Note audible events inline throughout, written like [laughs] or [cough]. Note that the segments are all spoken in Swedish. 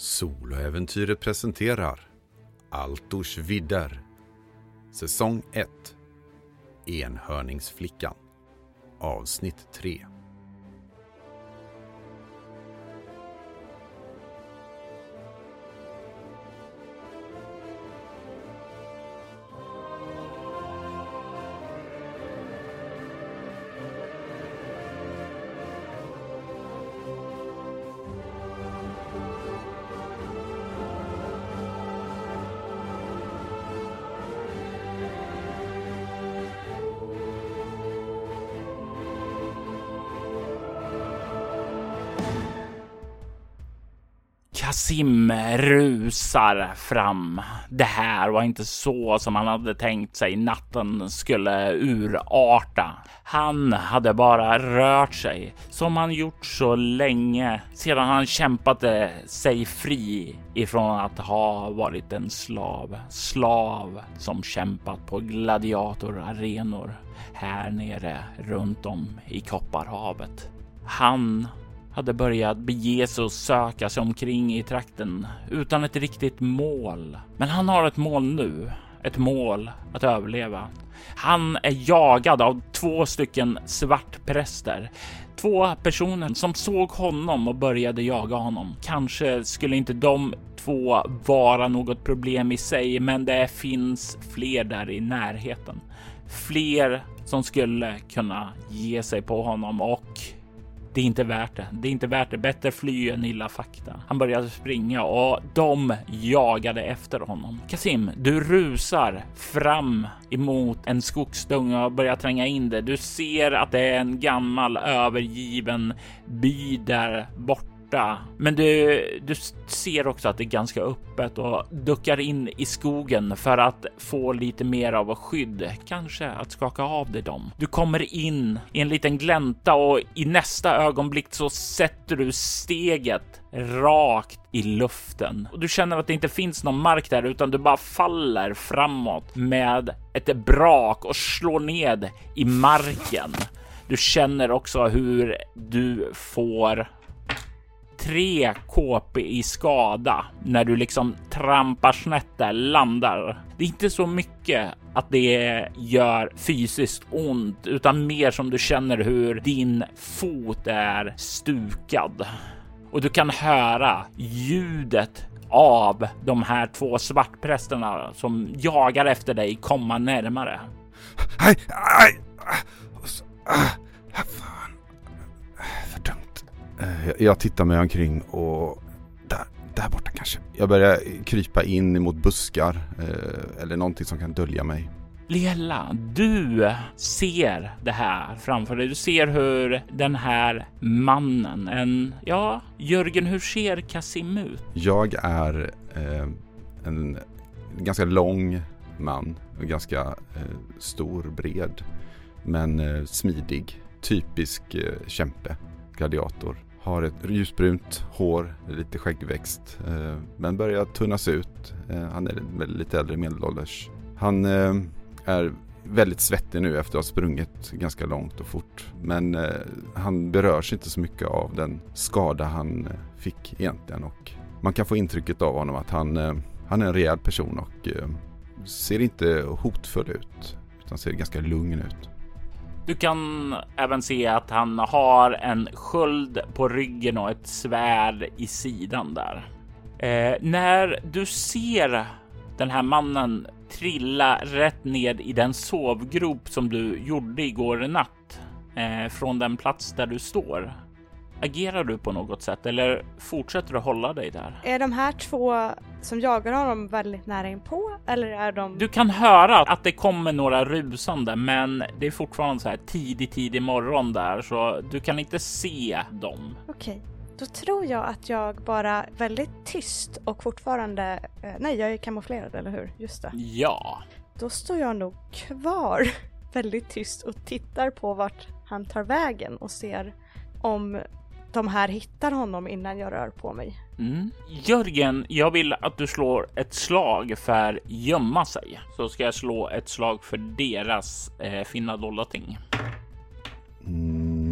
Soloäventyret presenterar Altors vidder Säsong 1 Enhörningsflickan Avsnitt 3 Jim rusar fram. Det här var inte så som han hade tänkt sig natten skulle urarta. Han hade bara rört sig som han gjort så länge sedan han kämpade sig fri ifrån att ha varit en slav. Slav som kämpat på gladiatorarenor här nere runt om i Kopparhavet. Han hade börjat bege sig och söka sig omkring i trakten utan ett riktigt mål. Men han har ett mål nu, ett mål att överleva. Han är jagad av två stycken svartpräster. Två personer som såg honom och började jaga honom. Kanske skulle inte de två vara något problem i sig, men det finns fler där i närheten. Fler som skulle kunna ge sig på honom och det är inte värt det. Det är inte värt det. Bättre fly än illa fakta. Han började springa och de jagade efter honom. Kasim, du rusar fram emot en skogsdunge och börjar tränga in det. Du ser att det är en gammal övergiven by där borta borta. Men du, du ser också att det är ganska öppet och duckar in i skogen för att få lite mer av skydd. Kanske att skaka av dig dem. Du kommer in i en liten glänta och i nästa ögonblick så sätter du steget rakt i luften och du känner att det inte finns någon mark där utan du bara faller framåt med ett brak och slår ned i marken. Du känner också hur du får 3 KP i skada när du liksom trampar snett där, landar. Det är inte så mycket att det gör fysiskt ont, utan mer som du känner hur din fot är stukad. Och du kan höra ljudet av de här två svartprästerna som jagar efter dig komma närmare. Aj, aj, aj jag tittar mig omkring och där, där borta kanske. Jag börjar krypa in mot buskar eh, eller någonting som kan dölja mig. Liella, du ser det här framför dig. Du ser hur den här mannen, en, ja, Jörgen, hur ser Kasim ut? Jag är eh, en ganska lång man, ganska eh, stor, bred, men eh, smidig, typisk eh, kämpe, gladiator. Har ett ljusbrunt hår, lite skäggväxt, eh, men börjar tunnas ut. Eh, han är lite äldre, medelålders. Han eh, är väldigt svettig nu efter att ha sprungit ganska långt och fort. Men eh, han berörs inte så mycket av den skada han eh, fick egentligen. Och man kan få intrycket av honom att han, eh, han är en rejäl person och eh, ser inte hotfull ut. Utan ser ganska lugn ut. Du kan även se att han har en sköld på ryggen och ett svärd i sidan där. Eh, när du ser den här mannen trilla rätt ned i den sovgrop som du gjorde igår natt eh, från den plats där du står Agerar du på något sätt eller fortsätter du hålla dig där? Är de här två som jagar honom väldigt nära inpå eller är de? Du kan höra att det kommer några rusande, men det är fortfarande så här tidig, tidig morgon där, så du kan inte se dem. Okej, okay. då tror jag att jag bara väldigt tyst och fortfarande. Eh, nej, jag är kamouflerad, eller hur? Just det. Ja. Då står jag nog kvar [laughs] väldigt tyst och tittar på vart han tar vägen och ser om de här hittar honom innan jag rör på mig. Mm. Jörgen, jag vill att du slår ett slag för gömma sig. Så ska jag slå ett slag för deras eh, finna dolda ting.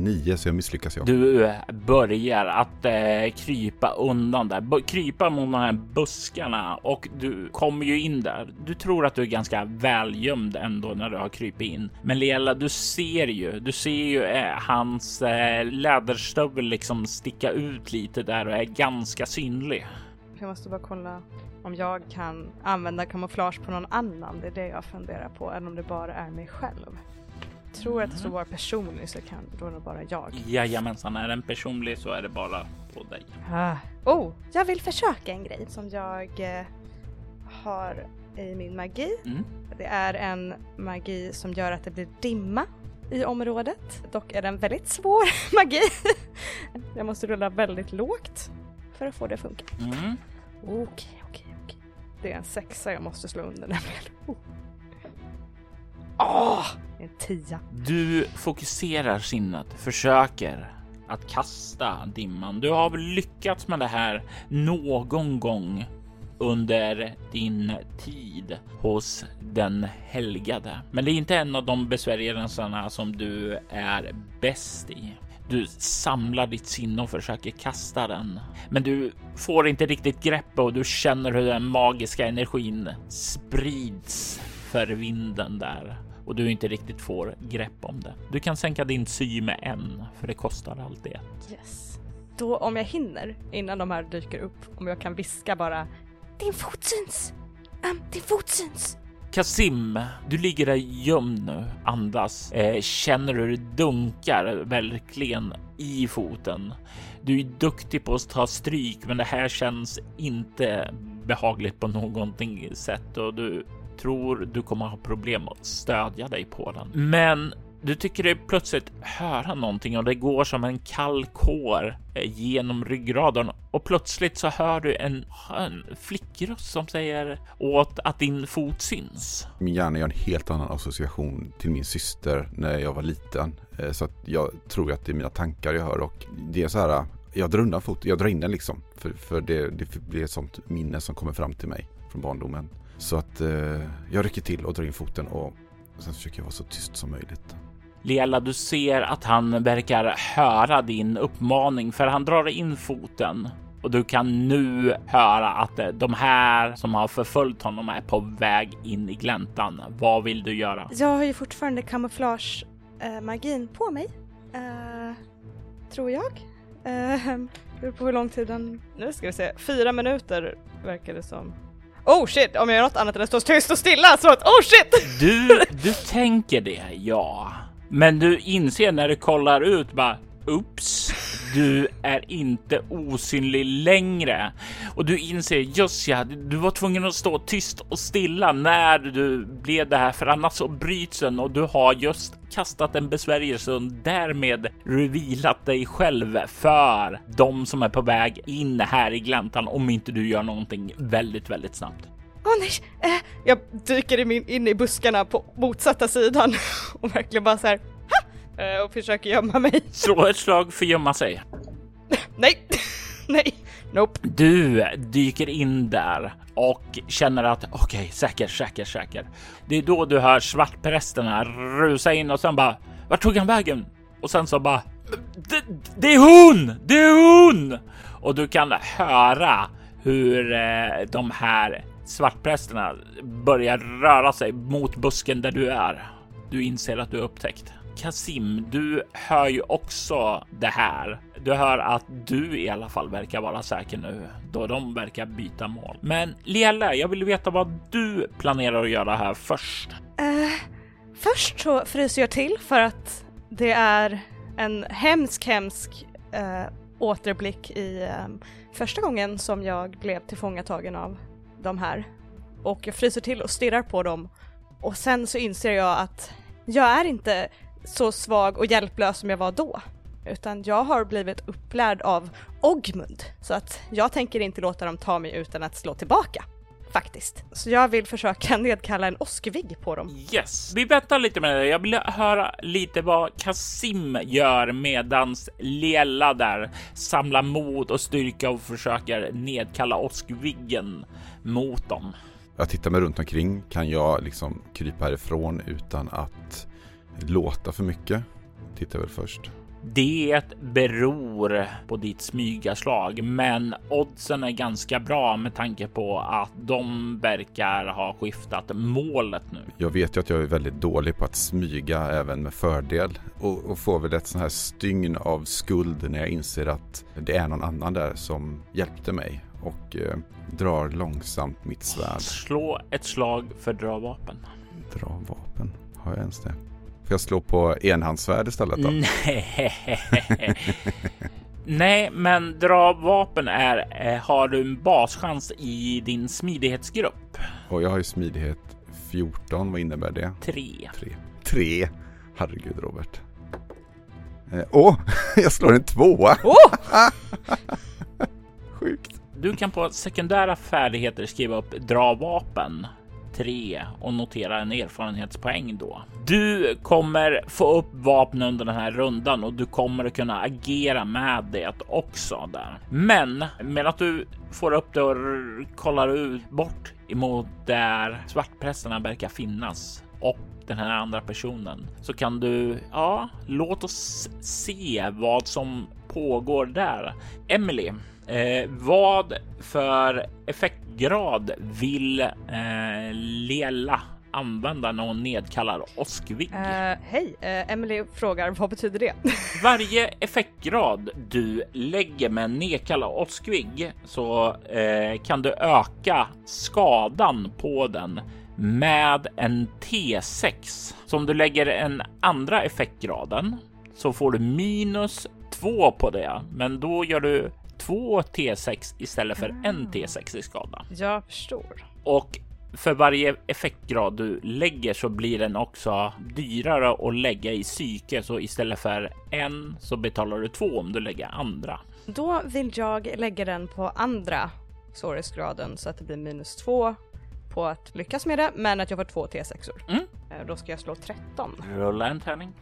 Nio så jag misslyckas jag. Du börjar att eh, krypa undan där, B krypa mot de här buskarna och du kommer ju in där. Du tror att du är ganska välgömd ändå när du har krypit in. Men Lela, du ser ju, du ser ju eh, hans eh, läderstövel liksom sticka ut lite där och är ganska synlig. Jag måste bara kolla om jag kan använda kamouflage på någon annan. Det är det jag funderar på, än om det bara är mig själv. Tror att det ska vara personlig så kan då är det bara jag. Jajamensan, är den personlig så är det bara på dig. Ah. Oh, jag vill försöka en grej som jag eh, har i min magi. Mm. Det är en magi som gör att det blir dimma i området. Dock är det en väldigt svår [laughs] magi. jag måste rulla väldigt lågt för att få det att funka. Mm. Okej, okej, okej. Det är en sexa jag måste slå under nämligen. Åh! Oh. En tia. Du fokuserar sinnet, försöker att kasta dimman. Du har väl lyckats med det här någon gång under din tid hos den helgade. Men det är inte en av de besvärjelserna som du är bäst i. Du samlar ditt sinne och försöker kasta den, men du får inte riktigt grepp och du känner hur den magiska energin sprids för vinden där och du inte riktigt får grepp om det. Du kan sänka din sy med en, för det kostar alltid ett. Yes. Då om jag hinner innan de här dyker upp, om jag kan viska bara Din fot syns! Um, din fot syns! Kasim, du ligger där gömd nu, andas. Eh, känner hur det dunkar verkligen i foten. Du är duktig på att ta stryk, men det här känns inte behagligt på någonting sätt och du tror du kommer ha problem att stödja dig på den. Men du tycker dig plötsligt höra någonting och det går som en kall kår eh, genom ryggraden och plötsligt så hör du en, en flickröst som säger åt att din fot syns. Min hjärna gör en helt annan association till min syster när jag var liten. Eh, så att jag tror att det är mina tankar jag hör och det är så här, jag drar undan foten, jag drar in den liksom. För, för det, det blir ett sånt minne som kommer fram till mig från barndomen. Så att eh, jag rycker till och drar in foten och sen försöker jag vara så tyst som möjligt. Lela, du ser att han verkar höra din uppmaning för han drar in foten och du kan nu höra att de här som har förföljt honom är på väg in i gläntan. Vad vill du göra? Jag har ju fortfarande kamouflage eh, magin på mig. Eh, tror jag. Eh, [laughs] beror på hur lång tid den... Nu ska vi se. Fyra minuter verkar det som. Oh shit, om jag gör något annat än att stå tyst och stilla så att oh shit! Du, [laughs] du tänker det, ja. Men du inser när du kollar ut bara Oops, du är inte osynlig längre. Och du inser just ja, du var tvungen att stå tyst och stilla när du blev det här, för annars så bryts den och du har just kastat en besvärjelse och därmed revilat dig själv för de som är på väg in här i gläntan om inte du gör någonting väldigt, väldigt snabbt. Åh oh, nej! Eh, jag dyker in, i buskarna på motsatta sidan [laughs] och verkligen bara så här och försöker gömma mig. [laughs] Slå ett slag för gömma sig. nej, [laughs] nej, nope. Du dyker in där och känner att okej, okay, säker, säker, säker. Det är då du hör svartprästerna rusa in och sen bara vart tog han vägen? Och sen så bara det, det är hon! Det är hon! Och du kan höra hur eh, de här svartprästerna börjar röra sig mot busken där du är. Du inser att du är upptäckt. Kasim, du hör ju också det här. Du hör att du i alla fall verkar vara säker nu då de verkar byta mål. Men Liella, jag vill veta vad du planerar att göra här först. Uh, först så fryser jag till för att det är en hemsk, hemsk uh, återblick i um, första gången som jag blev tillfångatagen av de här. Och jag fryser till och stirrar på dem. Och sen så inser jag att jag är inte så svag och hjälplös som jag var då. Utan jag har blivit upplärd av Ogmund. Så att jag tänker inte låta dem ta mig utan att slå tillbaka. Faktiskt. Så jag vill försöka [laughs] nedkalla en åskvigg på dem. Yes, vi väntar lite med det. Jag vill höra lite vad Kasim gör medans Liella där samlar mod och styrka och försöker nedkalla åskviggen mot dem. Jag tittar mig runt omkring. Kan jag liksom krypa härifrån utan att låta för mycket? Tittar väl först. Det beror på ditt smygaslag, men oddsen är ganska bra med tanke på att de verkar ha skiftat målet nu. Jag vet ju att jag är väldigt dålig på att smyga även med fördel och, och får väl ett sånt här stygn av skuld när jag inser att det är någon annan där som hjälpte mig och eh, drar långsamt mitt svärd. Slå ett slag för dra vapen. Dra vapen, har jag ens det? Får jag slå på enhandsvärd istället då? Nej. [laughs] Nej, men dra vapen är, eh, har du en baschans i din smidighetsgrupp. Och jag har ju smidighet 14, vad innebär det? Tre. Tre. Tre. Herregud Robert. Åh, eh, [laughs] oh, jag slår en tvåa! Oh! [laughs] Sjukt. Du kan på sekundära färdigheter skriva upp dra vapen 3 och notera en erfarenhetspoäng då. Du kommer få upp vapen under den här rundan och du kommer att kunna agera med det också där. Men med att du får upp det och kollar ut bort emot där svartprästerna verkar finnas och den här andra personen så kan du, ja, låt oss se vad som pågår där. Emily, eh, vad för effektgrad vill eh, Lela använda när hon nedkallar Oskvig? Uh, Hej, uh, Emily frågar vad betyder det? [laughs] Varje effektgrad du lägger med nedkalla Oskvig så uh, kan du öka skadan på den med en T6. Så om du lägger en andra effektgraden så får du minus 2 på det, men då gör du två T6 istället för en ah. T6 i skada. Jag förstår. Och för varje effektgrad du lägger så blir den också dyrare att lägga i psyke. Så istället för en så betalar du två om du lägger andra. Då vill jag lägga den på andra svårighetsgraden så att det blir minus två på att lyckas med det, men att jag får två T6or. Mm. Eh, då ska jag slå 13. Rulla en tärning.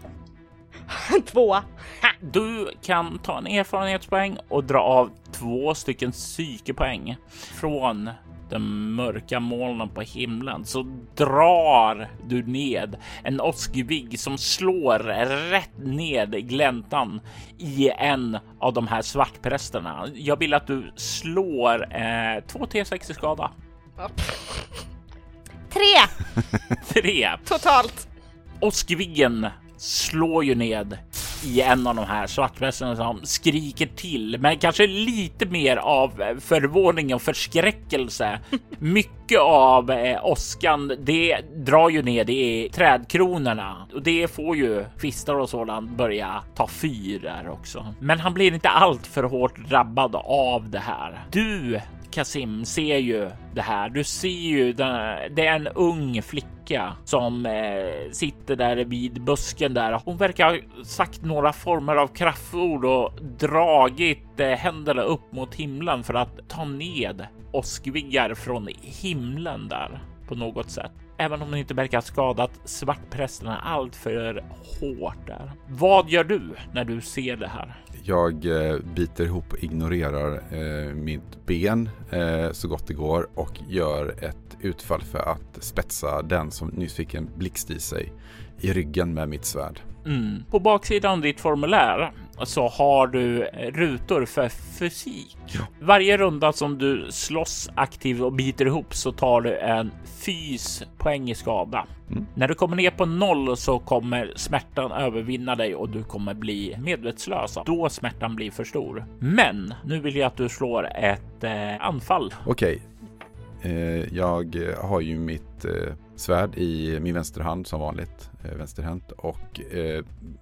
[laughs] Två. Du kan ta en erfarenhetspoäng och dra av två stycken psykepoäng från de mörka molnen på himlen så drar du ned en åskvigg som slår rätt ned gläntan i en av de här svartprästerna. Jag vill att du slår eh, två T6 i skada. Tre! [laughs] Tre. Totalt. Åskviggen slår ju ned i en av de här svartvästarna som skriker till, men kanske lite mer av förvåning och förskräckelse. [laughs] Mycket av eh, åskan, det drar ju ned i trädkronorna och det får ju kvistar och sådant börja ta fyr där också. Men han blir inte allt för hårt drabbad av det här. Du Kasim ser ju det här. Du ser ju den, det är en ung flicka som eh, sitter där vid busken där. Hon verkar ha sagt några former av kraftord och dragit eh, händerna upp mot himlen för att ta ned åskviggar från himlen där på något sätt. Även om hon inte verkar ha skadat svartprästerna allt för hårt där. Vad gör du när du ser det här? Jag eh, biter ihop och ignorerar eh, mitt ben eh, så gott det går och gör ett utfall för att spetsa den som nyss fick en blixt i sig i ryggen med mitt svärd. Mm. På baksidan av ditt formulär så har du rutor för fysik. Varje runda som du slåss aktivt och biter ihop så tar du en fys poäng i skada. Mm. När du kommer ner på noll så kommer smärtan övervinna dig och du kommer bli medvetslös. Då smärtan blir för stor. Men nu vill jag att du slår ett eh, anfall. Okej, okay. Eh, jag har ju mitt eh, svärd i min vänsterhand som vanligt, eh, vänsterhänt. Och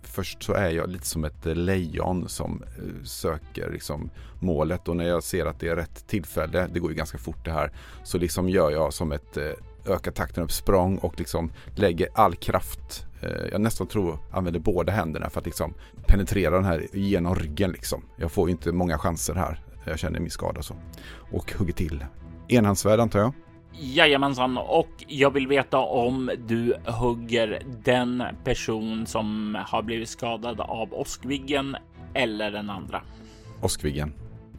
först så är jag lite som ett lejon som söker liksom målet och när jag ser att det är rätt tillfälle, det går ju ganska fort det här, så liksom gör jag som ett öka ökar takten upp språng och liksom lägger all kraft. Eh, jag nästan tror använder båda händerna för att liksom penetrera den här genom ryggen liksom. Jag får ju inte många chanser här. Jag känner min skada så. Och hugger till. Enhandsvärd antar jag. Jajamensan, och jag vill veta om du hugger den person som har blivit skadad av åskviggen eller den andra. Åskviggen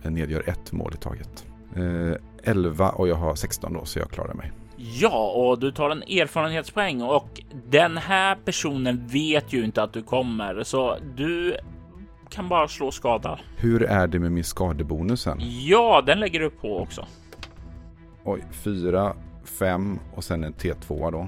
nedgör ett mål i taget. Eh, 11 och jag har 16 då så jag klarar mig. Ja, och du tar en erfarenhetspoäng och den här personen vet ju inte att du kommer så du kan bara slå skada. Hur är det med min skadebonusen? Ja, den lägger du på också. Oj, fyra, fem och sen en T2 då.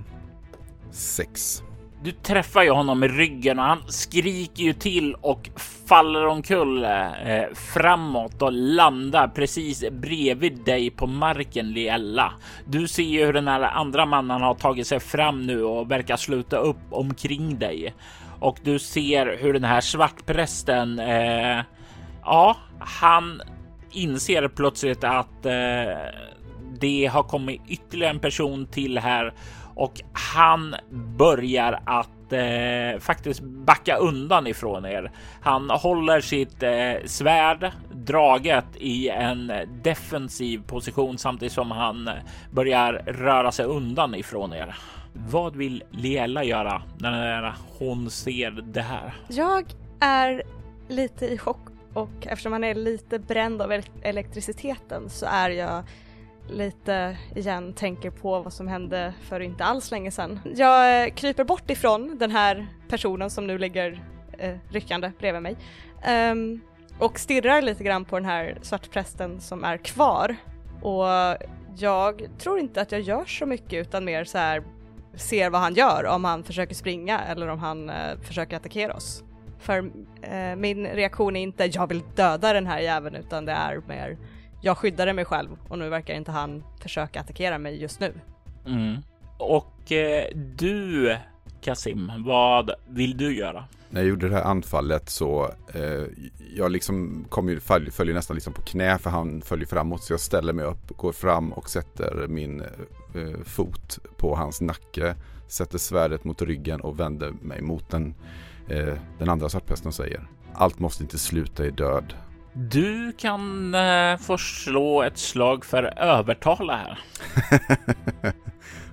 Sex. Du träffar ju honom i ryggen och han skriker ju till och faller omkull eh, framåt och landar precis bredvid dig på marken Liella. Du ser ju hur den här andra mannen har tagit sig fram nu och verkar sluta upp omkring dig och du ser hur den här svartprästen, eh, ja, han inser plötsligt att eh, det har kommit ytterligare en person till här och han börjar att eh, faktiskt backa undan ifrån er. Han håller sitt eh, svärd draget i en defensiv position samtidigt som han börjar röra sig undan ifrån er. Vad vill Liela göra när hon ser det här? Jag är lite i chock och eftersom han är lite bränd av elektriciteten så är jag lite igen tänker på vad som hände för inte alls länge sedan. Jag eh, kryper bort ifrån den här personen som nu ligger eh, ryckande bredvid mig um, och stirrar lite grann på den här svartprästen som är kvar och jag tror inte att jag gör så mycket utan mer så här ser vad han gör om han försöker springa eller om han eh, försöker attackera oss. För eh, min reaktion är inte jag vill döda den här jäveln utan det är mer jag skyddade mig själv och nu verkar inte han försöka attackera mig just nu. Mm. Och eh, du Kasim, vad vill du göra? När jag gjorde det här anfallet så eh, jag liksom kom ju, följer, följer nästan liksom på knä för han följer framåt så jag ställer mig upp, går fram och sätter min eh, fot på hans nacke, sätter svärdet mot ryggen och vänder mig mot den, eh, den andra svartprästen och säger allt måste inte sluta i död. Du kan eh, få slå ett slag för övertala här. [laughs]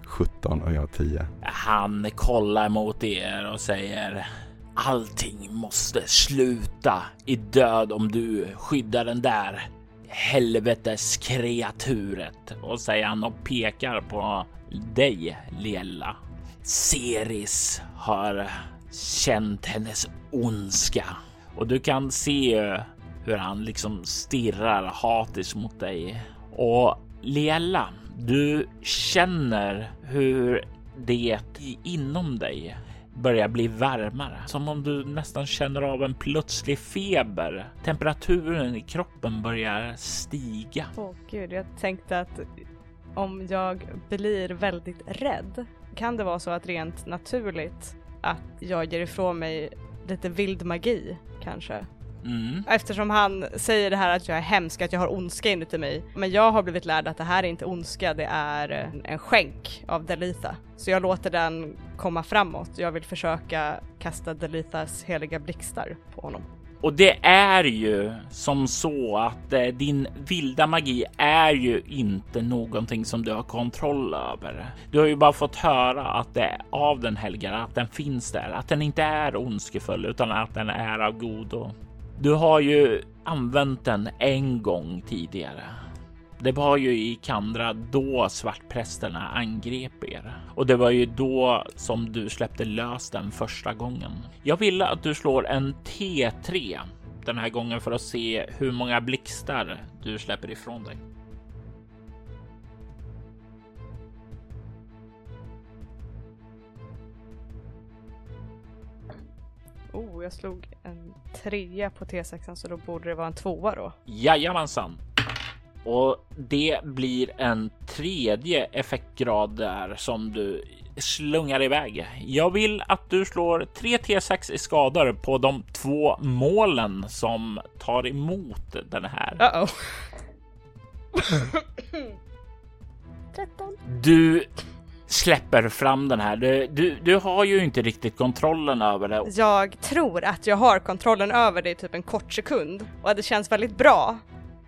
17 och jag har 10. Han kollar mot er och säger Allting måste sluta i död om du skyddar den där helvetes kreaturet. Och säger han och pekar på dig, Liella. Ceris har känt hennes ondska och du kan se hur han liksom stirrar hatiskt mot dig. Och Liella, du känner hur det inom dig börjar bli varmare, som om du nästan känner av en plötslig feber. Temperaturen i kroppen börjar stiga. Åh oh, gud, jag tänkte att om jag blir väldigt rädd, kan det vara så att rent naturligt att jag ger ifrån mig lite vild magi kanske? Mm. Eftersom han säger det här att jag är hemsk, att jag har ondska inuti mig. Men jag har blivit lärd att det här är inte ondska, det är en skänk av Delitha. Så jag låter den komma framåt. Jag vill försöka kasta Delithas heliga blixtar på honom. Och det är ju som så att eh, din vilda magi är ju inte någonting som du har kontroll över. Du har ju bara fått höra att det är av den helgare, att den finns där, att den inte är ondskefull utan att den är av godo. Du har ju använt den en gång tidigare. Det var ju i Kandra då svartprästerna angrep er och det var ju då som du släppte lös den första gången. Jag vill att du slår en T3 den här gången för att se hur många blixtar du släpper ifrån dig. Oh, jag slog en trea på T6 så då borde det vara en tvåa då. Jajamensan. Och det blir en tredje effektgrad där som du slungar iväg. Jag vill att du slår 3 T6 i skador på de två målen som tar emot den här. Uh -oh. 13. Du släpper fram den här. Du, du, du har ju inte riktigt kontrollen över det. Jag tror att jag har kontrollen över det i typ en kort sekund och det känns väldigt bra.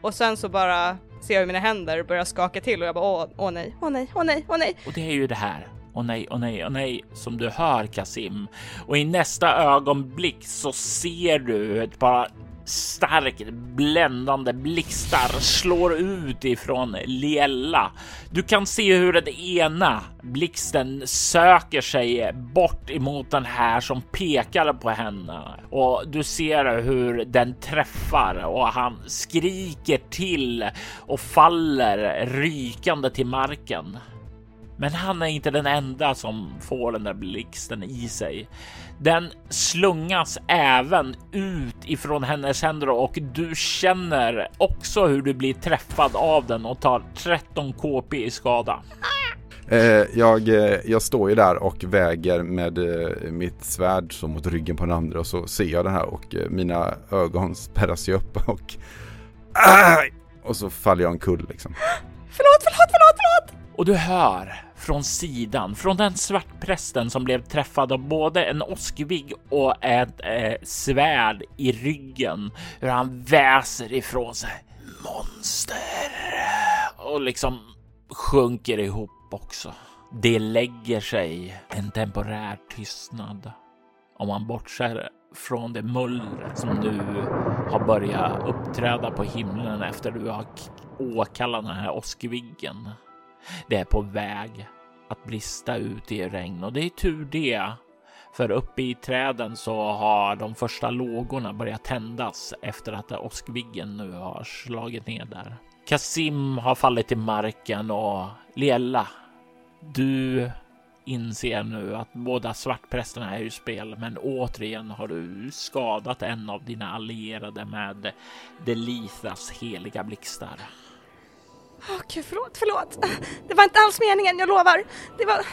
Och sen så bara ser jag hur mina händer börjar skaka till och jag bara åh, åh nej, åh nej, åh nej, åh nej. Och det är ju det här. Åh nej, åh nej, åh nej, som du hör Kasim. Och i nästa ögonblick så ser du ett bara starkt bländande blixtar slår ut ifrån Liella. Du kan se hur den ena blixten söker sig bort emot den här som pekar på henne och du ser hur den träffar och han skriker till och faller rykande till marken. Men han är inte den enda som får den där blixten i sig. Den slungas även ut ifrån hennes händer och du känner också hur du blir träffad av den och tar 13 KP i skada. Eh, jag, eh, jag står ju där och väger med eh, mitt svärd så mot ryggen på den andra och så ser jag den här och mina ögon spärras ju upp och [clears throat] och så faller jag omkull liksom. [gasps] Förlåt, förlåt, förlåt, förlåt! Och du hör från sidan, från den svartprästen som blev träffad av både en åskvigg och ett eh, svärd i ryggen, hur han väser ifrån sig monster och liksom sjunker ihop också. Det lägger sig en temporär tystnad om man bortser från det mullret som nu har börjat uppträda på himlen efter du har åkallat den här åskviggen. Det är på väg att brista ut i regn och det är tur det. För uppe i träden så har de första lågorna börjat tändas efter att åskviggen nu har slagit ner där. Kasim har fallit till marken och Lela, du inser nu att båda svartprästerna är i spel, men återigen har du skadat en av dina allierade med Delithas heliga blixtar. Åh gud, förlåt, förlåt. Det var inte alls meningen, jag lovar. Det var...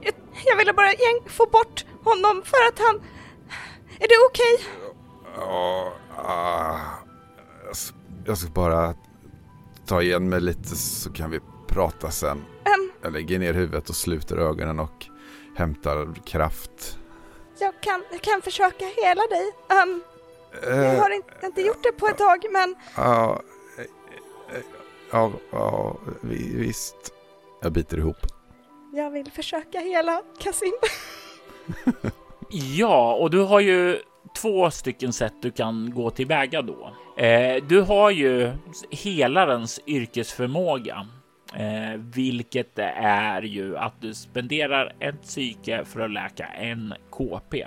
Jag, jag ville bara få bort honom för att han... Är det okej? Okay? Ja, uh, jag ska bara ta igen mig lite så kan vi prata sen. Um, jag lägger ner huvudet och sluter ögonen och hämtar kraft. Jag kan, jag kan försöka hela dig. Um, uh, jag har inte, inte, gjort det på ett tag men... Uh, Ja, ja, visst. Jag biter ihop. Jag vill försöka hela Kasim. ja, och du har ju två stycken sätt du kan gå tillväga då. Eh, du har ju helarens yrkesförmåga, eh, vilket är ju att du spenderar ett psyke för att läka en KP.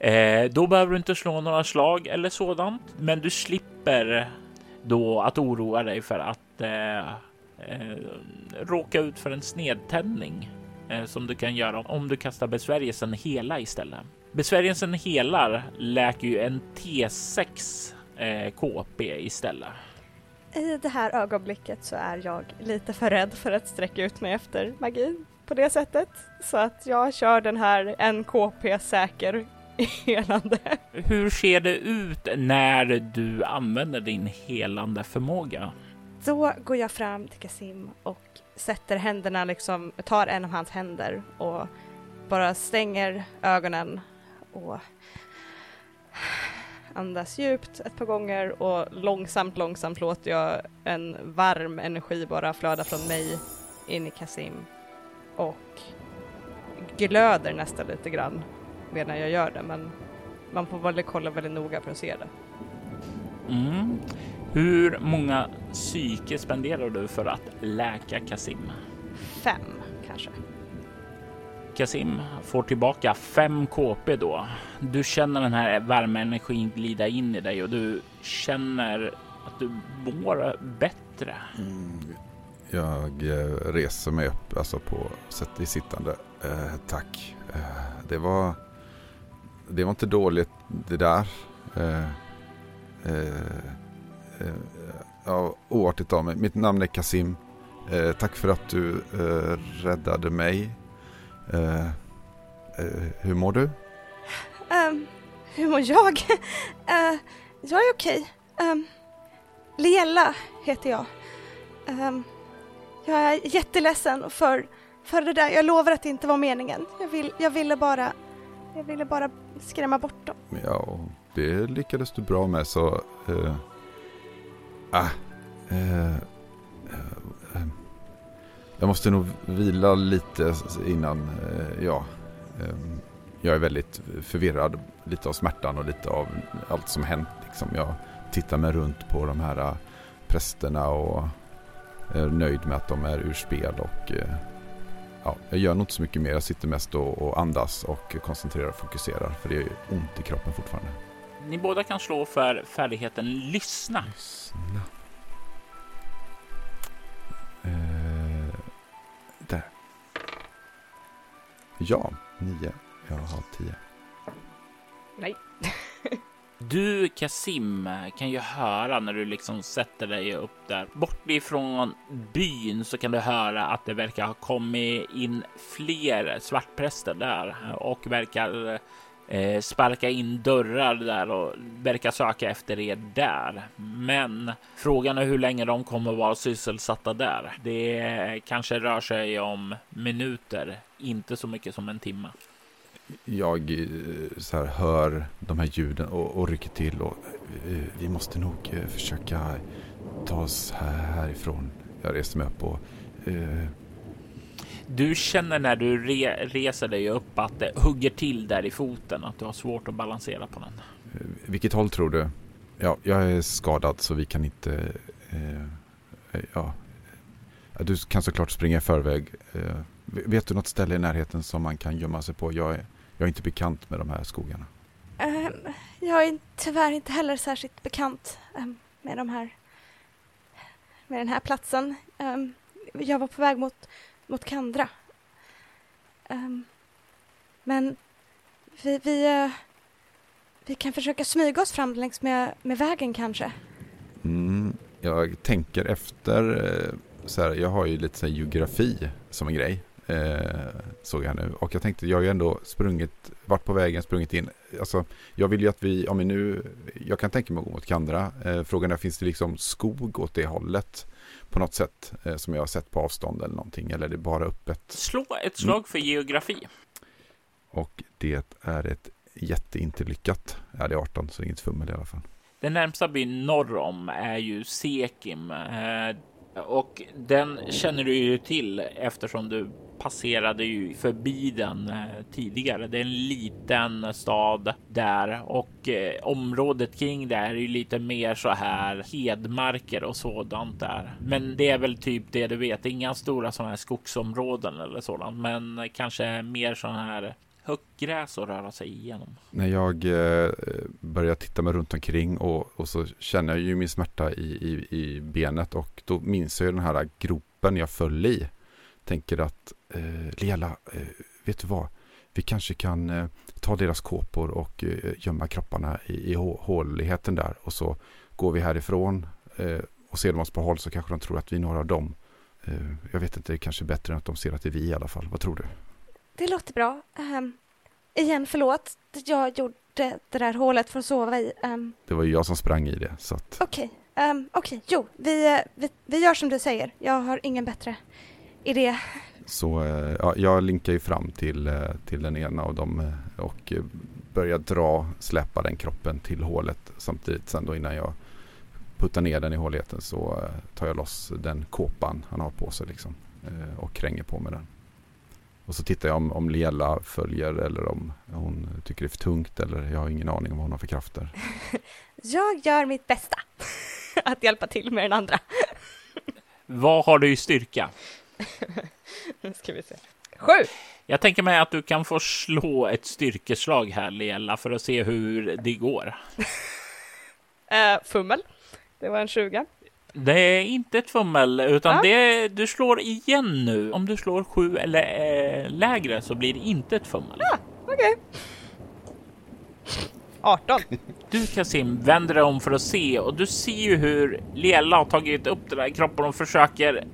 Eh, då behöver du inte slå några slag eller sådant, men du slipper då att oroa dig för att eh, eh, råka ut för en snedtändning eh, som du kan göra om du kastar besvärjelsen hela istället. Besvärjelsen helar läker ju en T6 eh, KP istället. I det här ögonblicket så är jag lite för rädd för att sträcka ut mig efter magi på det sättet. Så att jag kör den här en KP säker helande. Hur ser det ut när du använder din helande förmåga? Då går jag fram till Kasim och sätter händerna liksom, tar en av hans händer och bara stänger ögonen och andas djupt ett par gånger och långsamt, långsamt låter jag en varm energi bara flöda från mig in i Kasim och glöder nästan lite grann medan jag gör det men man får väl kolla väldigt noga för att se det. Mm. Hur många psyke spenderar du för att läka Kasim? Fem kanske. Kasim får tillbaka 5 KP då. Du känner den här värmeenergin glida in i dig och du känner att du mår bättre. Mm. Jag eh, reser mig upp, alltså på sätt i sittande. Eh, tack. Eh, det var det var inte dåligt det där. Eh, eh, ja, oartigt av mig. Mitt namn är Kasim. Eh, tack för att du eh, räddade mig. Eh, hur mår du? Um, hur mår jag? [laughs] jag är okej. Okay. Um, Liella heter jag. Um, jag är jätteledsen för, för det där. Jag lovar att det inte var meningen. Jag, vill, jag ville bara jag ville bara skrämma bort dem. Ja, det lyckades du bra med så... Uh, ah, eh, eh, eh, jag måste nog vila lite innan, eh, ja. Ehm, jag är väldigt förvirrad, lite av smärtan och lite av allt som hänt. Liksom. Jag tittar mig runt på de här eh, prästerna och är nöjd med att de är ur spel och eh, ja, jag gör nog inte så mycket mer. Jag sitter mest och, och andas och koncentrerar och fokuserar för det är ont i kroppen fortfarande. Ni båda kan slå för färdigheten lyssna. Lyssna. Eh, där. Ja, nio. Jag har tio. Nej. [laughs] Du Kasim kan ju höra när du liksom sätter dig upp där. Bort ifrån byn så kan du höra att det verkar ha kommit in fler svartpräster där och verkar eh, sparka in dörrar där och verkar söka efter er där. Men frågan är hur länge de kommer vara sysselsatta där. Det kanske rör sig om minuter, inte så mycket som en timme jag eh, så här, hör de här ljuden och, och rycker till och eh, vi måste nog eh, försöka ta oss härifrån. Jag reser mig upp och... Eh... Du känner när du re reser dig upp att det hugger till där i foten, att du har svårt att balansera på den. Vilket håll tror du? Ja, jag är skadad så vi kan inte... Eh, ja. Du kan såklart springa i förväg. Eh, vet du något ställe i närheten som man kan gömma sig på? Jag är, jag är inte bekant med de här skogarna. Um, jag är tyvärr inte heller särskilt bekant um, med de här med den här platsen. Um, jag var på väg mot, mot Kandra. Ehm, men vi, vi, uh, vi kan försöka smyga oss fram längs med, med vägen kanske. Mm, jag tänker efter, eh, så här, jag har ju lite så geografi som en grej. Eh, såg jag nu. Och jag tänkte, jag har ju ändå sprungit, varit på vägen, sprungit in. Alltså, jag vill ju att vi, om vi nu, jag kan tänka mig att gå mot Kandra. Eh, frågan är, finns det liksom skog åt det hållet? På något sätt eh, som jag har sett på avstånd eller någonting. Eller är det bara öppet? Slå ett slag för geografi. Och det är ett jätteinterlyckat. Ja, det är 18 så det är inget fummel i alla fall. Den närmsta byn norr om är ju Sekim. Och den känner du ju till eftersom du passerade ju förbi den eh, tidigare. Det är en liten stad där och eh, området kring det är ju lite mer så här hedmarker och sådant där. Men det är väl typ det du vet. Inga stora sådana här skogsområden eller sådant, men kanske mer sådana här högt gräs att röra sig igenom. När jag eh, börjar titta mig runt omkring och, och så känner jag ju min smärta i, i, i benet och då minns jag ju den här gropen jag föll i. Tänker att eh, Lela, eh, vet du vad? Vi kanske kan eh, ta deras kåpor och eh, gömma kropparna i, i håligheten där och så går vi härifrån eh, och ser de oss på håll så kanske de tror att vi är några av dem. Eh, jag vet inte, det är kanske bättre än att de ser att det är vi i alla fall. Vad tror du? Det låter bra. Um, igen, förlåt. Jag gjorde det där hålet för att sova i. Um... Det var ju jag som sprang i det. Okej, okay. um, okej. Okay. Jo, vi, eh, vi, vi gör som du säger. Jag har ingen bättre idé. Så eh, ja, jag linkar ju fram till, eh, till den ena av dem och börjar dra, släppa den kroppen till hålet samtidigt sen då innan jag puttar ner den i håligheten så tar jag loss den kåpan han har på sig liksom och kränger på med den. Och så tittar jag om, om Lela följer eller om hon tycker det är för tungt eller jag har ingen aning om vad hon har för krafter. [laughs] jag gör mitt bästa [laughs] att hjälpa till med den andra. vad har du i styrka? [laughs] nu ska vi se. Sju! Jag tänker mig att du kan få slå ett styrkeslag här, Lela, för att se hur det går. uh, fummel. Det var en 20. Det är inte ett fummel, utan ja. det, du slår igen nu. Om du slår sju eller äh, lägre så blir det inte ett fummel. Ja, okej. Okay. 18. Du Kasim vänder dig om för att se och du ser ju hur Lela har tagit upp den där kroppen och försöker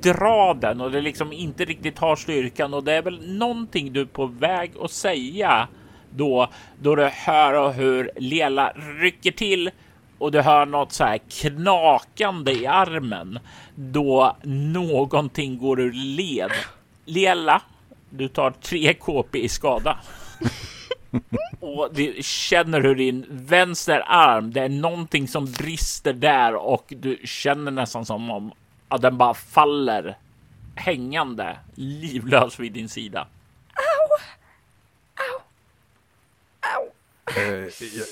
dra den och det liksom inte riktigt har styrkan och det är väl någonting du är på väg att säga då, då du hör hur Lela rycker till och du hör något så här knakande i armen då någonting går ur led. Lela, du tar tre KP i skada. [laughs] och du känner hur din vänster arm, det är någonting som brister där och du känner nästan som om att den bara faller hängande livlös vid din sida.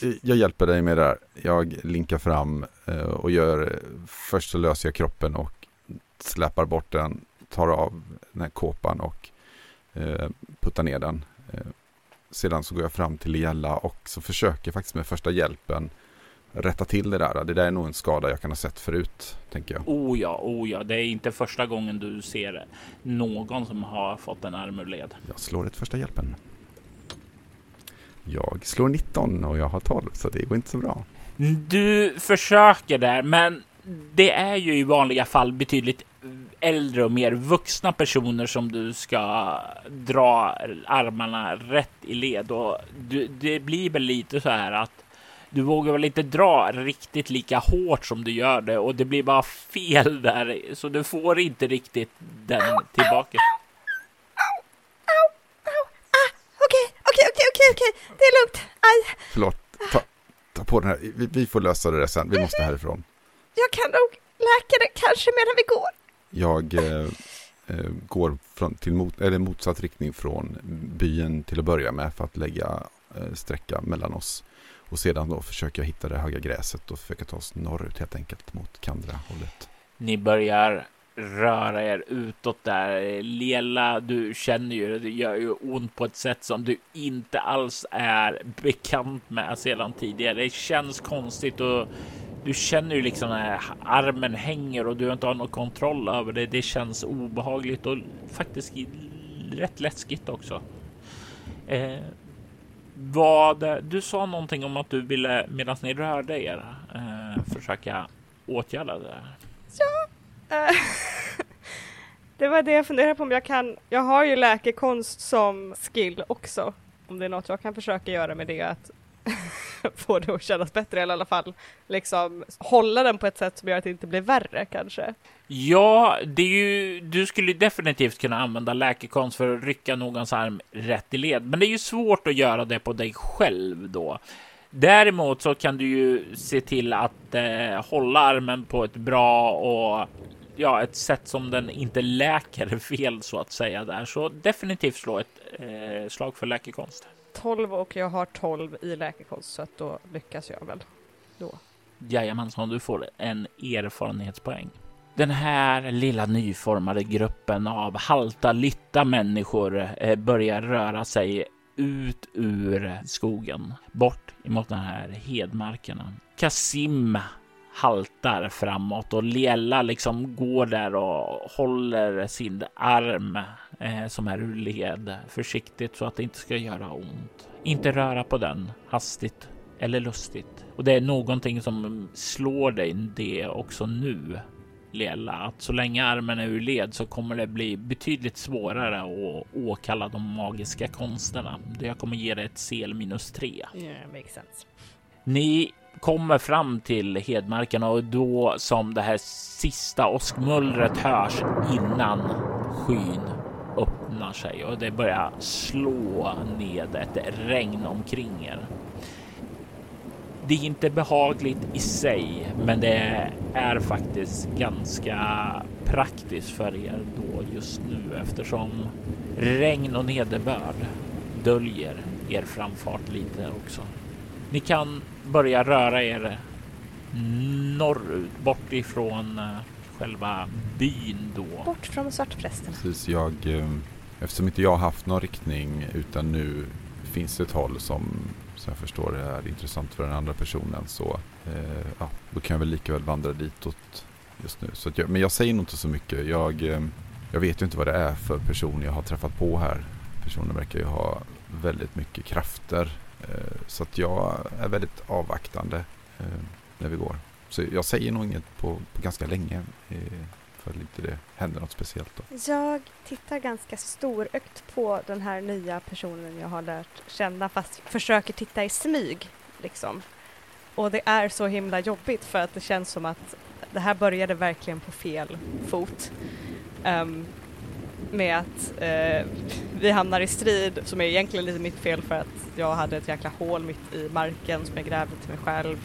Jag, jag, hjälper dig med det där. Jag linkar fram eh, och gör, först så löser jag kroppen och släpar bort den, tar av den här kåpan och eh, puttar ner den. Eh, sedan så går jag fram till Liella och så försöker jag faktiskt med första hjälpen rätta till det där. Det där är nog en skada jag kan ha sett förut, tänker jag. Oh ja, oh ja. Det är inte första gången du ser någon som har fått en arm ur led. Jag slår ett första hjälpen. Jag slår 19 och jag har 12, så det går inte så bra. Du försöker där, men det är ju i vanliga fall betydligt äldre och mer vuxna personer som du ska dra armarna rätt i led och du, det blir väl lite så här att du vågar väl inte dra riktigt lika hårt som du gör det och det blir bara fel där så du får inte riktigt den tillbaka. Okej, okej, okej, okej, det är lugnt. Aj. Förlåt, ta, ta på den här. Vi, vi får lösa det där sen. Vi måste härifrån. Jag kan nog läka det kanske medan vi går. Jag eh, eh, går från, till mot, eller motsatt riktning från byn till att börja med för att lägga eh, sträcka mellan oss. Och sedan då försöker jag hitta det höga gräset och försöka ta oss norrut helt enkelt mot Kandra-hållet. Ni börjar röra er utåt där. Lela, du känner ju, det gör ju ont på ett sätt som du inte alls är bekant med sedan tidigare. Det känns konstigt och du känner ju liksom när armen hänger och du inte har någon kontroll över det. Det känns obehagligt och faktiskt rätt läskigt också. Eh, vad du sa någonting om att du ville medan ni rörde er eh, försöka åtgärda det. Ja, Eh, [laughs] det var det jag funderade på om jag kan. Jag har ju läkekonst som skill också. Om det är något jag kan försöka göra med det att [laughs] få det att kännas bättre eller i alla fall liksom hålla den på ett sätt som gör att det inte blir värre kanske. Ja, det är ju, du skulle definitivt kunna använda läkekonst för att rycka någons arm rätt i led, men det är ju svårt att göra det på dig själv då. Däremot så kan du ju se till att eh, hålla armen på ett bra och ja, ett sätt som den inte läker [laughs] fel så att säga där. Så definitivt slå ett eh, slag för läkekonst. 12 och jag har 12 i läkekonst så att då lyckas jag väl då. Jajamensan, du får en erfarenhetspoäng. Den här lilla nyformade gruppen av halta lytta människor eh, börjar röra sig ut ur skogen, bort emot den här hedmarkerna. Kasim haltar framåt och Lela liksom går där och håller sin arm eh, som är ur led försiktigt så att det inte ska göra ont. Inte röra på den hastigt eller lustigt. Och det är någonting som slår dig det också nu Liella, att så länge armen är ur led så kommer det bli betydligt svårare att åkalla de magiska konsterna. Det kommer ge dig ett CL minus 3. Yeah, makes sense. Ni kommer fram till Hedmarken och då som det här sista åskmullret hörs innan skyn öppnar sig och det börjar slå ned ett regn omkring er. Det är inte behagligt i sig, men det är faktiskt ganska praktiskt för er då just nu eftersom regn och nederbörd döljer er framfart lite också. Ni kan börja röra er norrut, bort ifrån eh, själva byn då. Bort från svartprästen. Precis, jag, eh, eftersom inte jag har haft någon riktning utan nu finns det ett håll som, som jag förstår är intressant för den andra personen så eh, ja, då kan jag väl lika väl vandra ditåt just nu. Så jag, men jag säger nog inte så mycket. Jag, eh, jag vet ju inte vad det är för person jag har träffat på här. Personen verkar ju ha väldigt mycket krafter Eh, så att jag är väldigt avvaktande eh, när vi går. Så jag säger nog inget på, på ganska länge eh, ifall för att inte det händer något speciellt. Då. Jag tittar ganska storögt på den här nya personen jag har lärt känna fast försöker titta i smyg. Liksom. Och det är så himla jobbigt för att det känns som att det här började verkligen på fel fot. Um, med att eh, vi hamnar i strid som är egentligen lite mitt fel för att jag hade ett jäkla hål mitt i marken som jag grävde till mig själv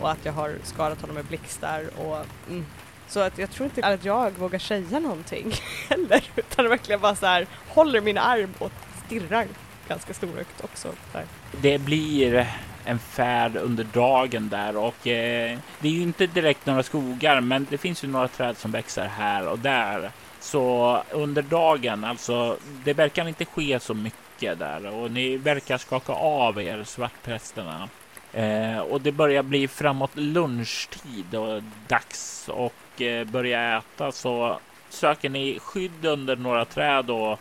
och att jag har skadat honom med blixtar och mm så att jag tror inte att jag vågar säga någonting [laughs] heller utan verkligen bara så här håller min arm och stirrar ganska storögt också. Där. Det blir en färd under dagen där och eh, det är ju inte direkt några skogar, men det finns ju några träd som växer här och där. Så under dagen, alltså, det verkar inte ske så mycket där och ni verkar skaka av er svartprästerna. Eh, och det börjar bli framåt lunchtid och dags och börja äta så söker ni skydd under några träd och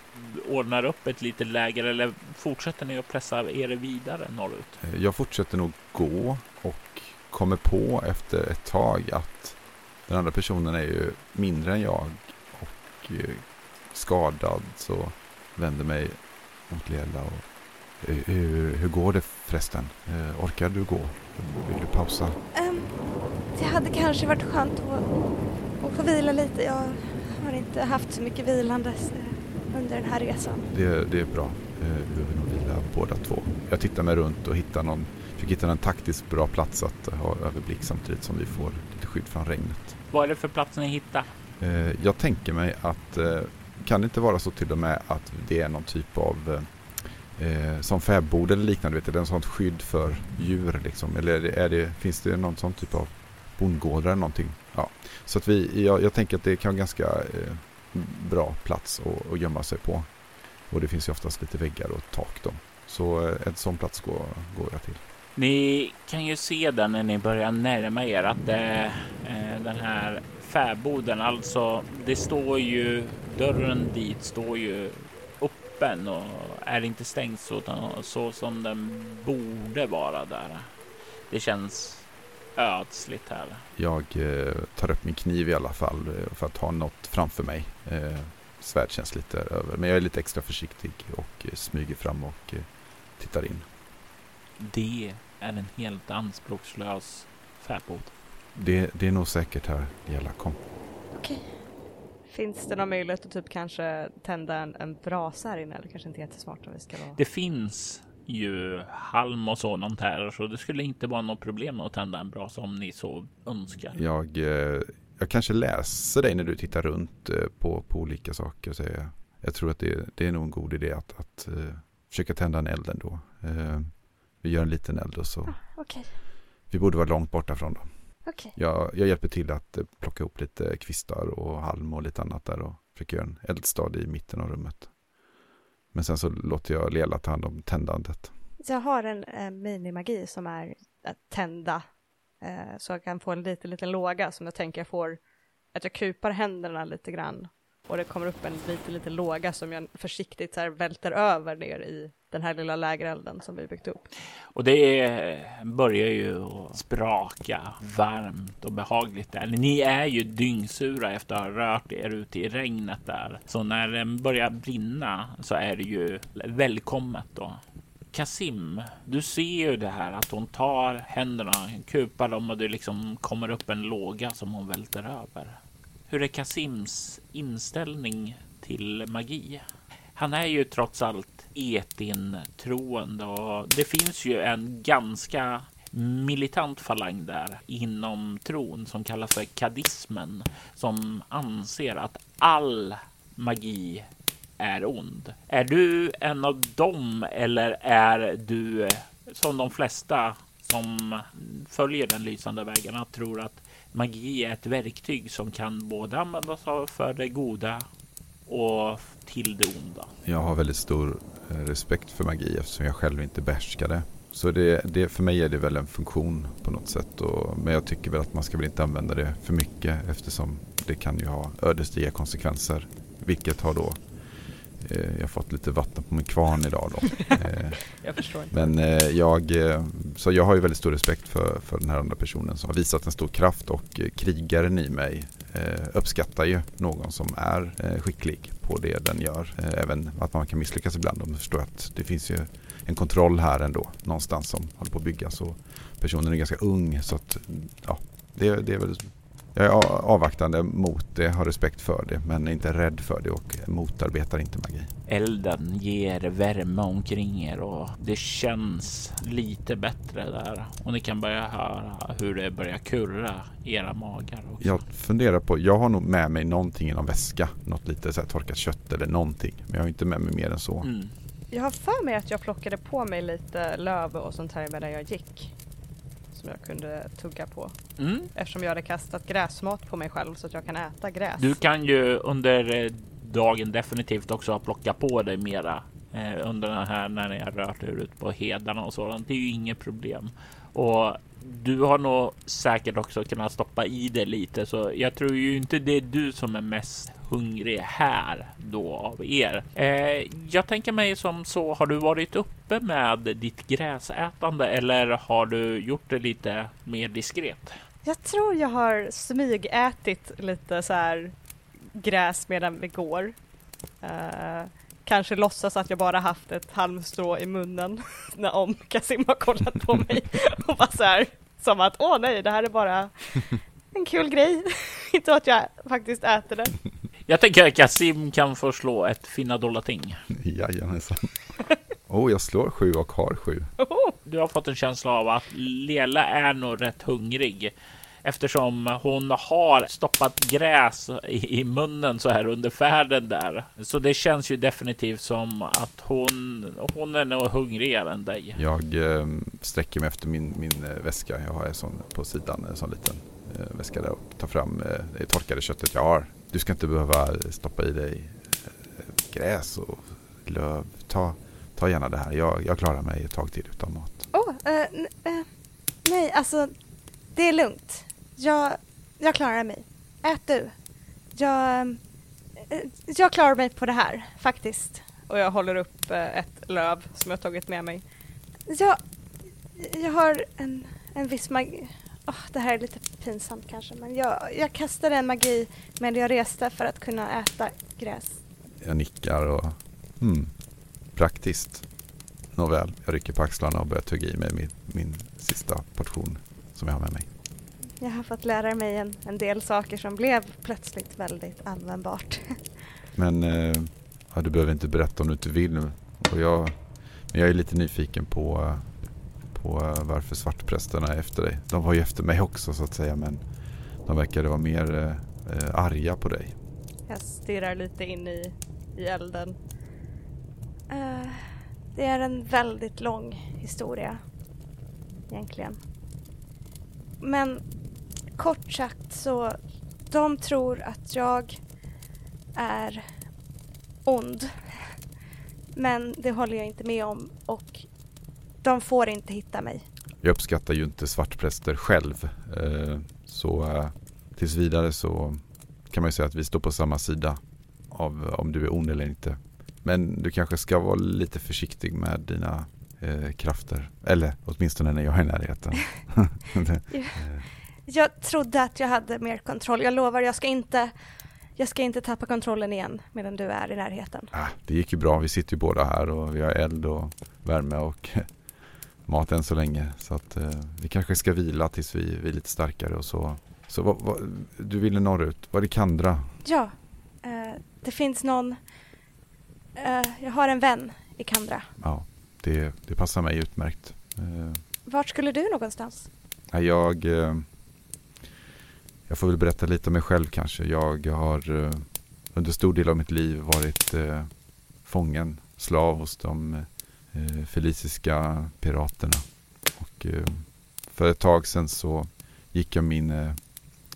ordnar upp ett litet läger eller fortsätter ni att pressa er vidare norrut? Eh, jag fortsätter nog gå och kommer på efter ett tag att den andra personen är ju mindre än jag och eh, skadad så vänder mig mot Lela och hur, hur går det förresten? Eh, orkar du gå? Vill du pausa? Um, det hade kanske varit skönt att få vila lite. Jag har inte haft så mycket vilandes eh, under den här resan. Det, det är bra. Eh, vi behöver nog vila båda två. Jag tittar mig runt och hittar någon, försöker hitta en taktiskt bra plats att ha överblick samtidigt som vi får lite skydd från regnet. Vad är det för plats ni hittar? Jag tänker mig att kan det inte vara så till och med att det är någon typ av eh, som fäbod eller liknande? Vet du, en sånt skydd för djur liksom? Eller är det, finns det någon sån typ av bondgårdar eller någonting? Ja. Så att vi, jag, jag tänker att det kan vara ganska eh, bra plats att, att gömma sig på. Och det finns ju oftast lite väggar och tak då. Så eh, en sån plats går, går jag till. Ni kan ju se den när ni börjar närma er att det, eh, den här fäboden, alltså det står ju, dörren dit står ju öppen och är inte stängd så, så som den borde vara där. Det känns ödsligt här. Jag eh, tar upp min kniv i alla fall eh, för att ha något framför mig. Eh, svärd känns lite över, men jag är lite extra försiktig och eh, smyger fram och eh, tittar in. Det är en helt anspråkslös fäbod. Det, det är nog säkert här, Jella. Kom. Okej. Okay. Finns det någon möjlighet att typ kanske tända en, en brasa här inne eller kanske inte jättesmart om vi ska vara? Det finns ju halm och sådant här så det skulle inte vara något problem att tända en brasa om ni så önskar. Jag, eh, jag kanske läser dig när du tittar runt eh, på, på olika saker. Så jag, jag tror att det, det är nog en god idé att, att uh, försöka tända en eld ändå. Uh, vi gör en liten eld och så. Ah, okay. Vi borde vara långt borta från dem. Okay. Jag, jag, hjälper till att eh, plocka ihop lite kvistar och halm och lite annat där och försöker göra en eldstad i mitten av rummet. Men sen så låter jag Lela ta hand om tändandet. Jag har en eh, minimagi som är att tända eh, så jag kan få en liten, liten låga som jag tänker jag får att jag kupar händerna lite grann och det kommer upp en liten, liten låga som jag försiktigt så här välter över ner i den här lilla lägerelden som vi byggt upp. Och det börjar ju spraka varmt och behagligt där. Ni är ju dyngsura efter att ha rört er ute i regnet där. Så när den börjar brinna så är det ju välkommet då. Kasim, du ser ju det här att hon tar händerna, kupar dem och det liksom kommer upp en låga som hon välter över. Hur är Kasims inställning till magi? Han är ju trots allt etin-troende och det finns ju en ganska militant falang där inom tron som kallas för kadismen som anser att all magi är ond. Är du en av dem eller är du som de flesta som följer den lysande vägen tror att magi är ett verktyg som kan både användas för det goda och till det onda. Jag har väldigt stor eh, respekt för magi eftersom jag själv inte behärskar det. Så det, det, för mig är det väl en funktion på något sätt. Och, men jag tycker väl att man ska väl inte använda det för mycket eftersom det kan ju ha ödesdigra konsekvenser. Vilket har då jag har fått lite vatten på min kvarn idag då. [laughs] Eh, jag förstår. Men eh, jag, så jag har ju väldigt stor respekt för, för den här andra personen som har visat en stor kraft och krigaren i mig uppskattar ju någon som är skicklig på det den gör. Även att man kan misslyckas ibland. De förstår att det finns ju en kontroll här ändå någonstans som håller på att byggas. Och personen är ganska ung så att ja, det, det är väl jag är avvaktande mot det, har respekt för det men är inte rädd för det och motarbetar inte magi. Elden ger värme omkring er och det känns lite bättre där och ni kan börja höra hur det börjar kurra i era magar. Också. Jag funderar på, jag har nog med mig någonting i någon väska, något lite så här torkat kött eller någonting, men jag har inte med mig mer än så. Mm. Jag har för mig att jag plockade på mig lite löv och sånt här medan jag gick. Som jag kunde tugga på. Mm. Eftersom jag hade kastat gräsmat på mig själv så att jag kan äta gräs. Du kan ju under eh, dagen definitivt också plocka på dig mera eh, under den här när ni har rört er ut på hedarna och sådant. Det är ju inget problem. Och du har nog säkert också kunnat stoppa i det lite, så jag tror ju inte det är du som är mest hungrig här då av er. Eh, jag tänker mig som så. Har du varit uppe med ditt gräsätande eller har du gjort det lite mer diskret? Jag tror jag har smygätit lite så här gräs medan vi går. Uh, kanske låtsas att jag bara haft ett halmstrå i munnen [laughs] när om Kasim har kollat på mig [laughs] och bara så här som att åh nej, det här är bara en kul grej. [laughs] Inte att jag faktiskt äter det. Jag tänker att Kasim kan få slå ett finna dolda ting. Jajamensan. Oh, jag slår sju och har sju. Du har fått en känsla av att Lela är nog rätt hungrig eftersom hon har stoppat gräs i, i, munnen så här under färden där. Så det känns ju definitivt som att hon, hon är nog hungrigare än dig. Jag eh, sträcker mig efter min, min eh, väska. Jag har en sån på sidan, en sån liten väska där och tar fram eh, det torkade köttet jag har. Du ska inte behöva stoppa i dig eh, gräs och löv. Ta, ta gärna det här. Jag, jag klarar mig ett tag till utan mat. Oh, nej, alltså det är lugnt. Jag, jag klarar mig. Ät du. Jag, jag klarar mig på det här, faktiskt. Och jag håller upp ett löv som jag tagit med mig. Jag, jag har en, en viss magi. Oh, det här är lite pinsamt kanske, men jag, jag kastade en magi medan jag reste för att kunna äta gräs. Jag nickar och hmm, praktiskt. Nåväl, jag rycker på axlarna och börjar tugga i mig min, min sista portion som jag har med mig. Jag har fått lära mig en, en del saker som blev plötsligt väldigt användbart. [laughs] Men eh, ja, du behöver inte berätta om du inte vill. Och jag, men jag är lite nyfiken på, på eh, varför svartprästerna är efter dig. De var ju efter mig också så att säga men de verkade vara mer eh, eh arga på dig. Jag stirrar lite in i, i elden. Uh, det är en väldigt lång historia egentligen. Men kort sagt så de tror att jag är ond. Men det håller jag inte med om och de får inte hitta mig. Jag uppskattar ju inte svartpräster själv. Eh, så eh, tills vidare så kan man ju säga att vi står på samma sida av om du är ond eller inte. Men du kanske ska vara lite försiktig med dina eh, krafter. Eller åtminstone när jag är i närheten. [laughs] jag trodde att jag hade mer kontroll. Jag lovar, jag ska inte jag ska inte tappa kontrollen igen medan du är i närheten. Ah, det gick ju bra. Vi sitter ju båda här och vi har eld och värme och mat än så länge. Så att eh, vi kanske ska vila tills vi, vi är lite starkare och så. Så vad, vad, du ville norrut. Var det Kandra? Ja, eh, det finns någon. Eh, jag har en vän i Kandra. Ja, det, det passar mig utmärkt. Eh, Vart skulle du någonstans? Jag, eh, jag får väl berätta lite om mig själv kanske. Jag har eh, under stor del av mitt liv varit eh, fången, slav hos de eh, feliciska piraterna. Och, eh, för ett tag sedan så gick jag min eh,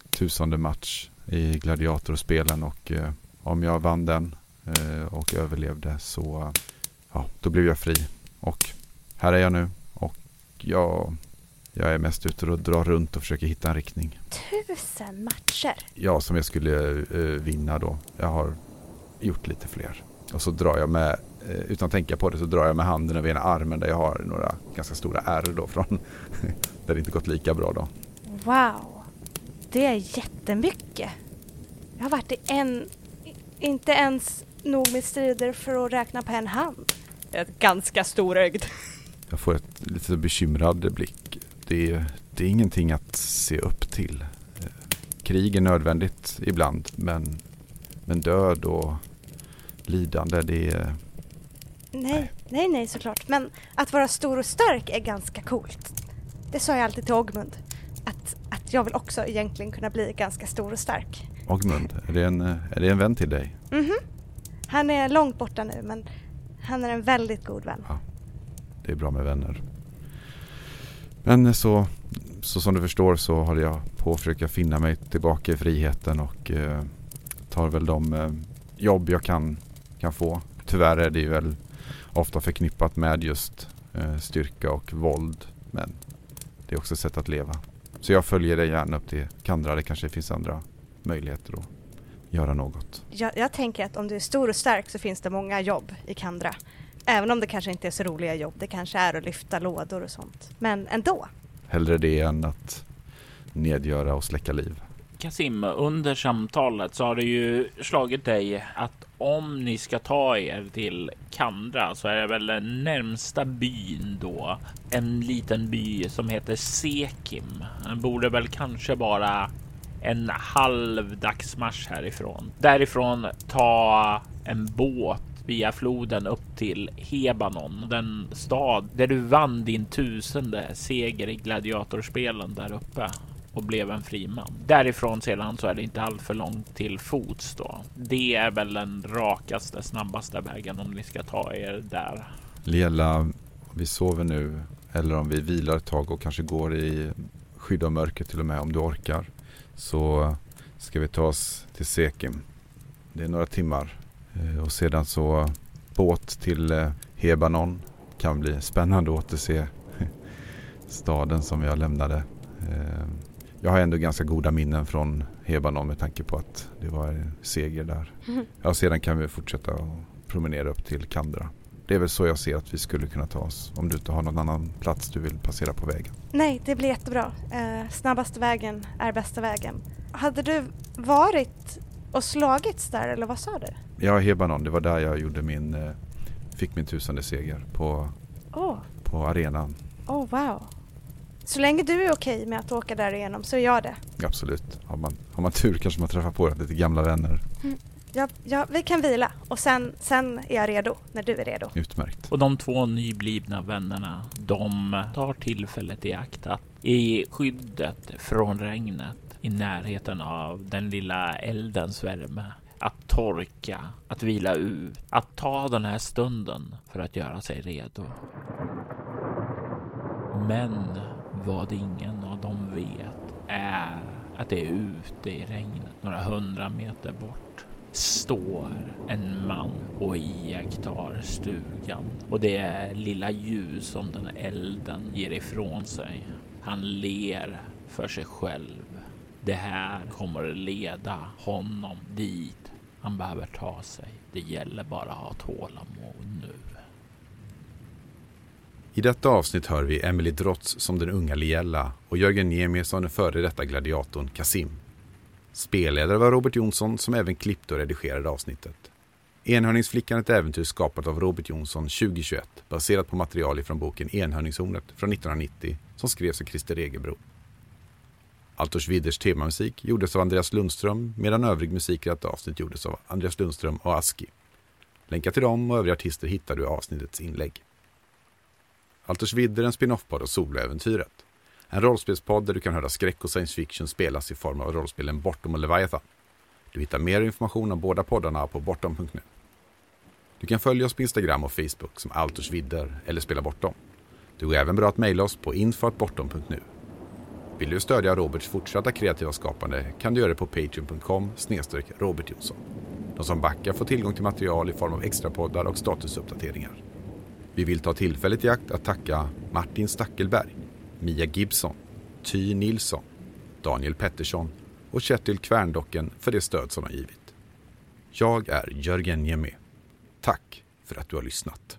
tusende match i gladiatorspelen och eh, om jag vann den eh, och överlevde så ja, då blev jag fri. Och här är jag nu och jag jag är mest ute och drar runt och försöker hitta en riktning. Tusen matcher? Ja, som jag skulle uh, vinna då. Jag har gjort lite fler. Och så drar jag med, utan att tänka på det, så drar jag med handen över ena armen där jag har några ganska stora ärr då från [laughs] där det inte gått lika bra då. Wow, det är jättemycket. Jag har varit i en, inte ens nog med strider för att räkna på en hand. Ett ganska storögd. Jag får ett lite bekymrad blick det, det är ingenting att se upp till. Krig är nödvändigt ibland men, men död och lidande det är... Nej, nej, nej såklart. Men att vara stor och stark är ganska coolt. Det sa jag alltid till Ogmund. Att, att jag vill också egentligen kunna bli ganska stor och stark. Ogmund, är det en, är det en vän till dig? Mhm. Mm han är långt borta nu men Han är en väldigt god vän. Ja, det är bra med vänner. Men så, så som du förstår så håller jag på att försöka finna mig tillbaka i friheten och eh, tar väl de eh, jobb jag kan, kan få. Tyvärr är det ju väl ofta förknippat med just eh, styrka och våld. Men det är också ett sätt att leva. Så jag följer dig gärna upp till Kandra. Det kanske finns andra möjligheter att göra något. Jag, jag tänker att om du är stor och stark så finns det många jobb i Kandra. Även om det kanske inte är så roliga jobb. Det kanske är att lyfta lådor och sånt. Men ändå. Hellre det än att nedgöra och släcka liv. Kasim, under samtalet så har det ju slagit dig att om ni ska ta er till Kandra så är det väl den närmsta byn då. En liten by som heter Sekim. Den borde väl kanske vara en halv dagsmarsch härifrån. Därifrån ta en båt via floden upp till Hebanon, den stad där du vann din tusende seger i gladiatorspelen där uppe och blev en fri man. Därifrån sedan så är det inte alltför långt till fots då. Det är väl den rakaste, snabbaste vägen om ni ska ta er där. Lela, vi sover nu eller om vi vilar ett tag och kanske går i skydd av mörker till och med om du orkar. Så ska vi ta oss till Sekim. Det är några timmar eh, och sedan så båt till eh, Hebanon. Kan bli spännande att återse [laughs] staden som jag lämnade. Eh, jag har ändå ganska goda minnen från Hebanon med tanke på att det var en seger där. [laughs] Ja, sedan kan vi fortsätta och promenera upp till Kandra. Det är väl så jag ser att vi skulle kunna ta oss om du inte har någon annan plats du vill passera på vägen. Nej, det blir jättebra. Eh, snabbaste vägen är bästa vägen. Hade du varit och slagits där eller vad sa du? Ja, Hebanon, det var där jag gjorde min, eh, fick min tusende seger på, Åh, på arenan. oh, wow. Så länge du är okej med att åka där igenom så är jag det. Absolut. Har man, har man tur kanske man träffar på lite gamla vänner. Ja, ja, vi kan vila och sen, sen är jag redo när du är redo. Utmärkt. Och de två nyblivna vännerna, de tar tillfället i akt att i skyddet från regnet i närheten av den lilla eldens värme att torka, att vila ut, att ta den här stunden för att göra sig redo. Men vad ingen av dem vet är att det är ute i regnet några hundra meter bort står en man och iakttar stugan och det är lilla ljus som den elden ger ifrån sig. Han ler för sig själv. Det här kommer att leda honom dit han behöver ta sig. Det gäller bara att ha tålamod nu. I detta avsnitt hör vi Emily Drotz som den unga Liella och Jörgen Niemi som den före detta gladiatorn Kasim. Spelledare var Robert Jonsson som även klippte och redigerade avsnittet. Enhörningsflickan ett äventyr skapat av Robert Jonsson 2021 baserat på material från boken Enhörningshornet från 1990 som skrevs av Christer Egebro. Altors Widders temamusik gjordes av Andreas Lundström medan övrig musik i detta avsnitt gjordes av Andreas Lundström och Aski. Länkar till dem och övriga artister hittar du i avsnittets inlägg. Altors Vidder är en spin-off-podd av Soloäventyret. En rollspelspodd där du kan höra skräck och science fiction spelas i form av rollspelen Bortom och Leviathan. Du hittar mer information om båda poddarna på bortom.nu. Du kan följa oss på Instagram och Facebook som Altors Vidder eller Spela Bortom. Det går även bra att mejla oss på info.bortom.nu. Vill du stödja Roberts fortsatta kreativa skapande kan du göra det på patreon.com robertjonsson. De som backar får tillgång till material i form av extra poddar och statusuppdateringar. Vi vill ta tillfället i akt att tacka Martin Stackelberg, Mia Gibson, Ty Nilsson, Daniel Pettersson och Kjetil Kvärndocken för det stöd som de givit. Jag är Jörgen Niemi. Tack för att du har lyssnat.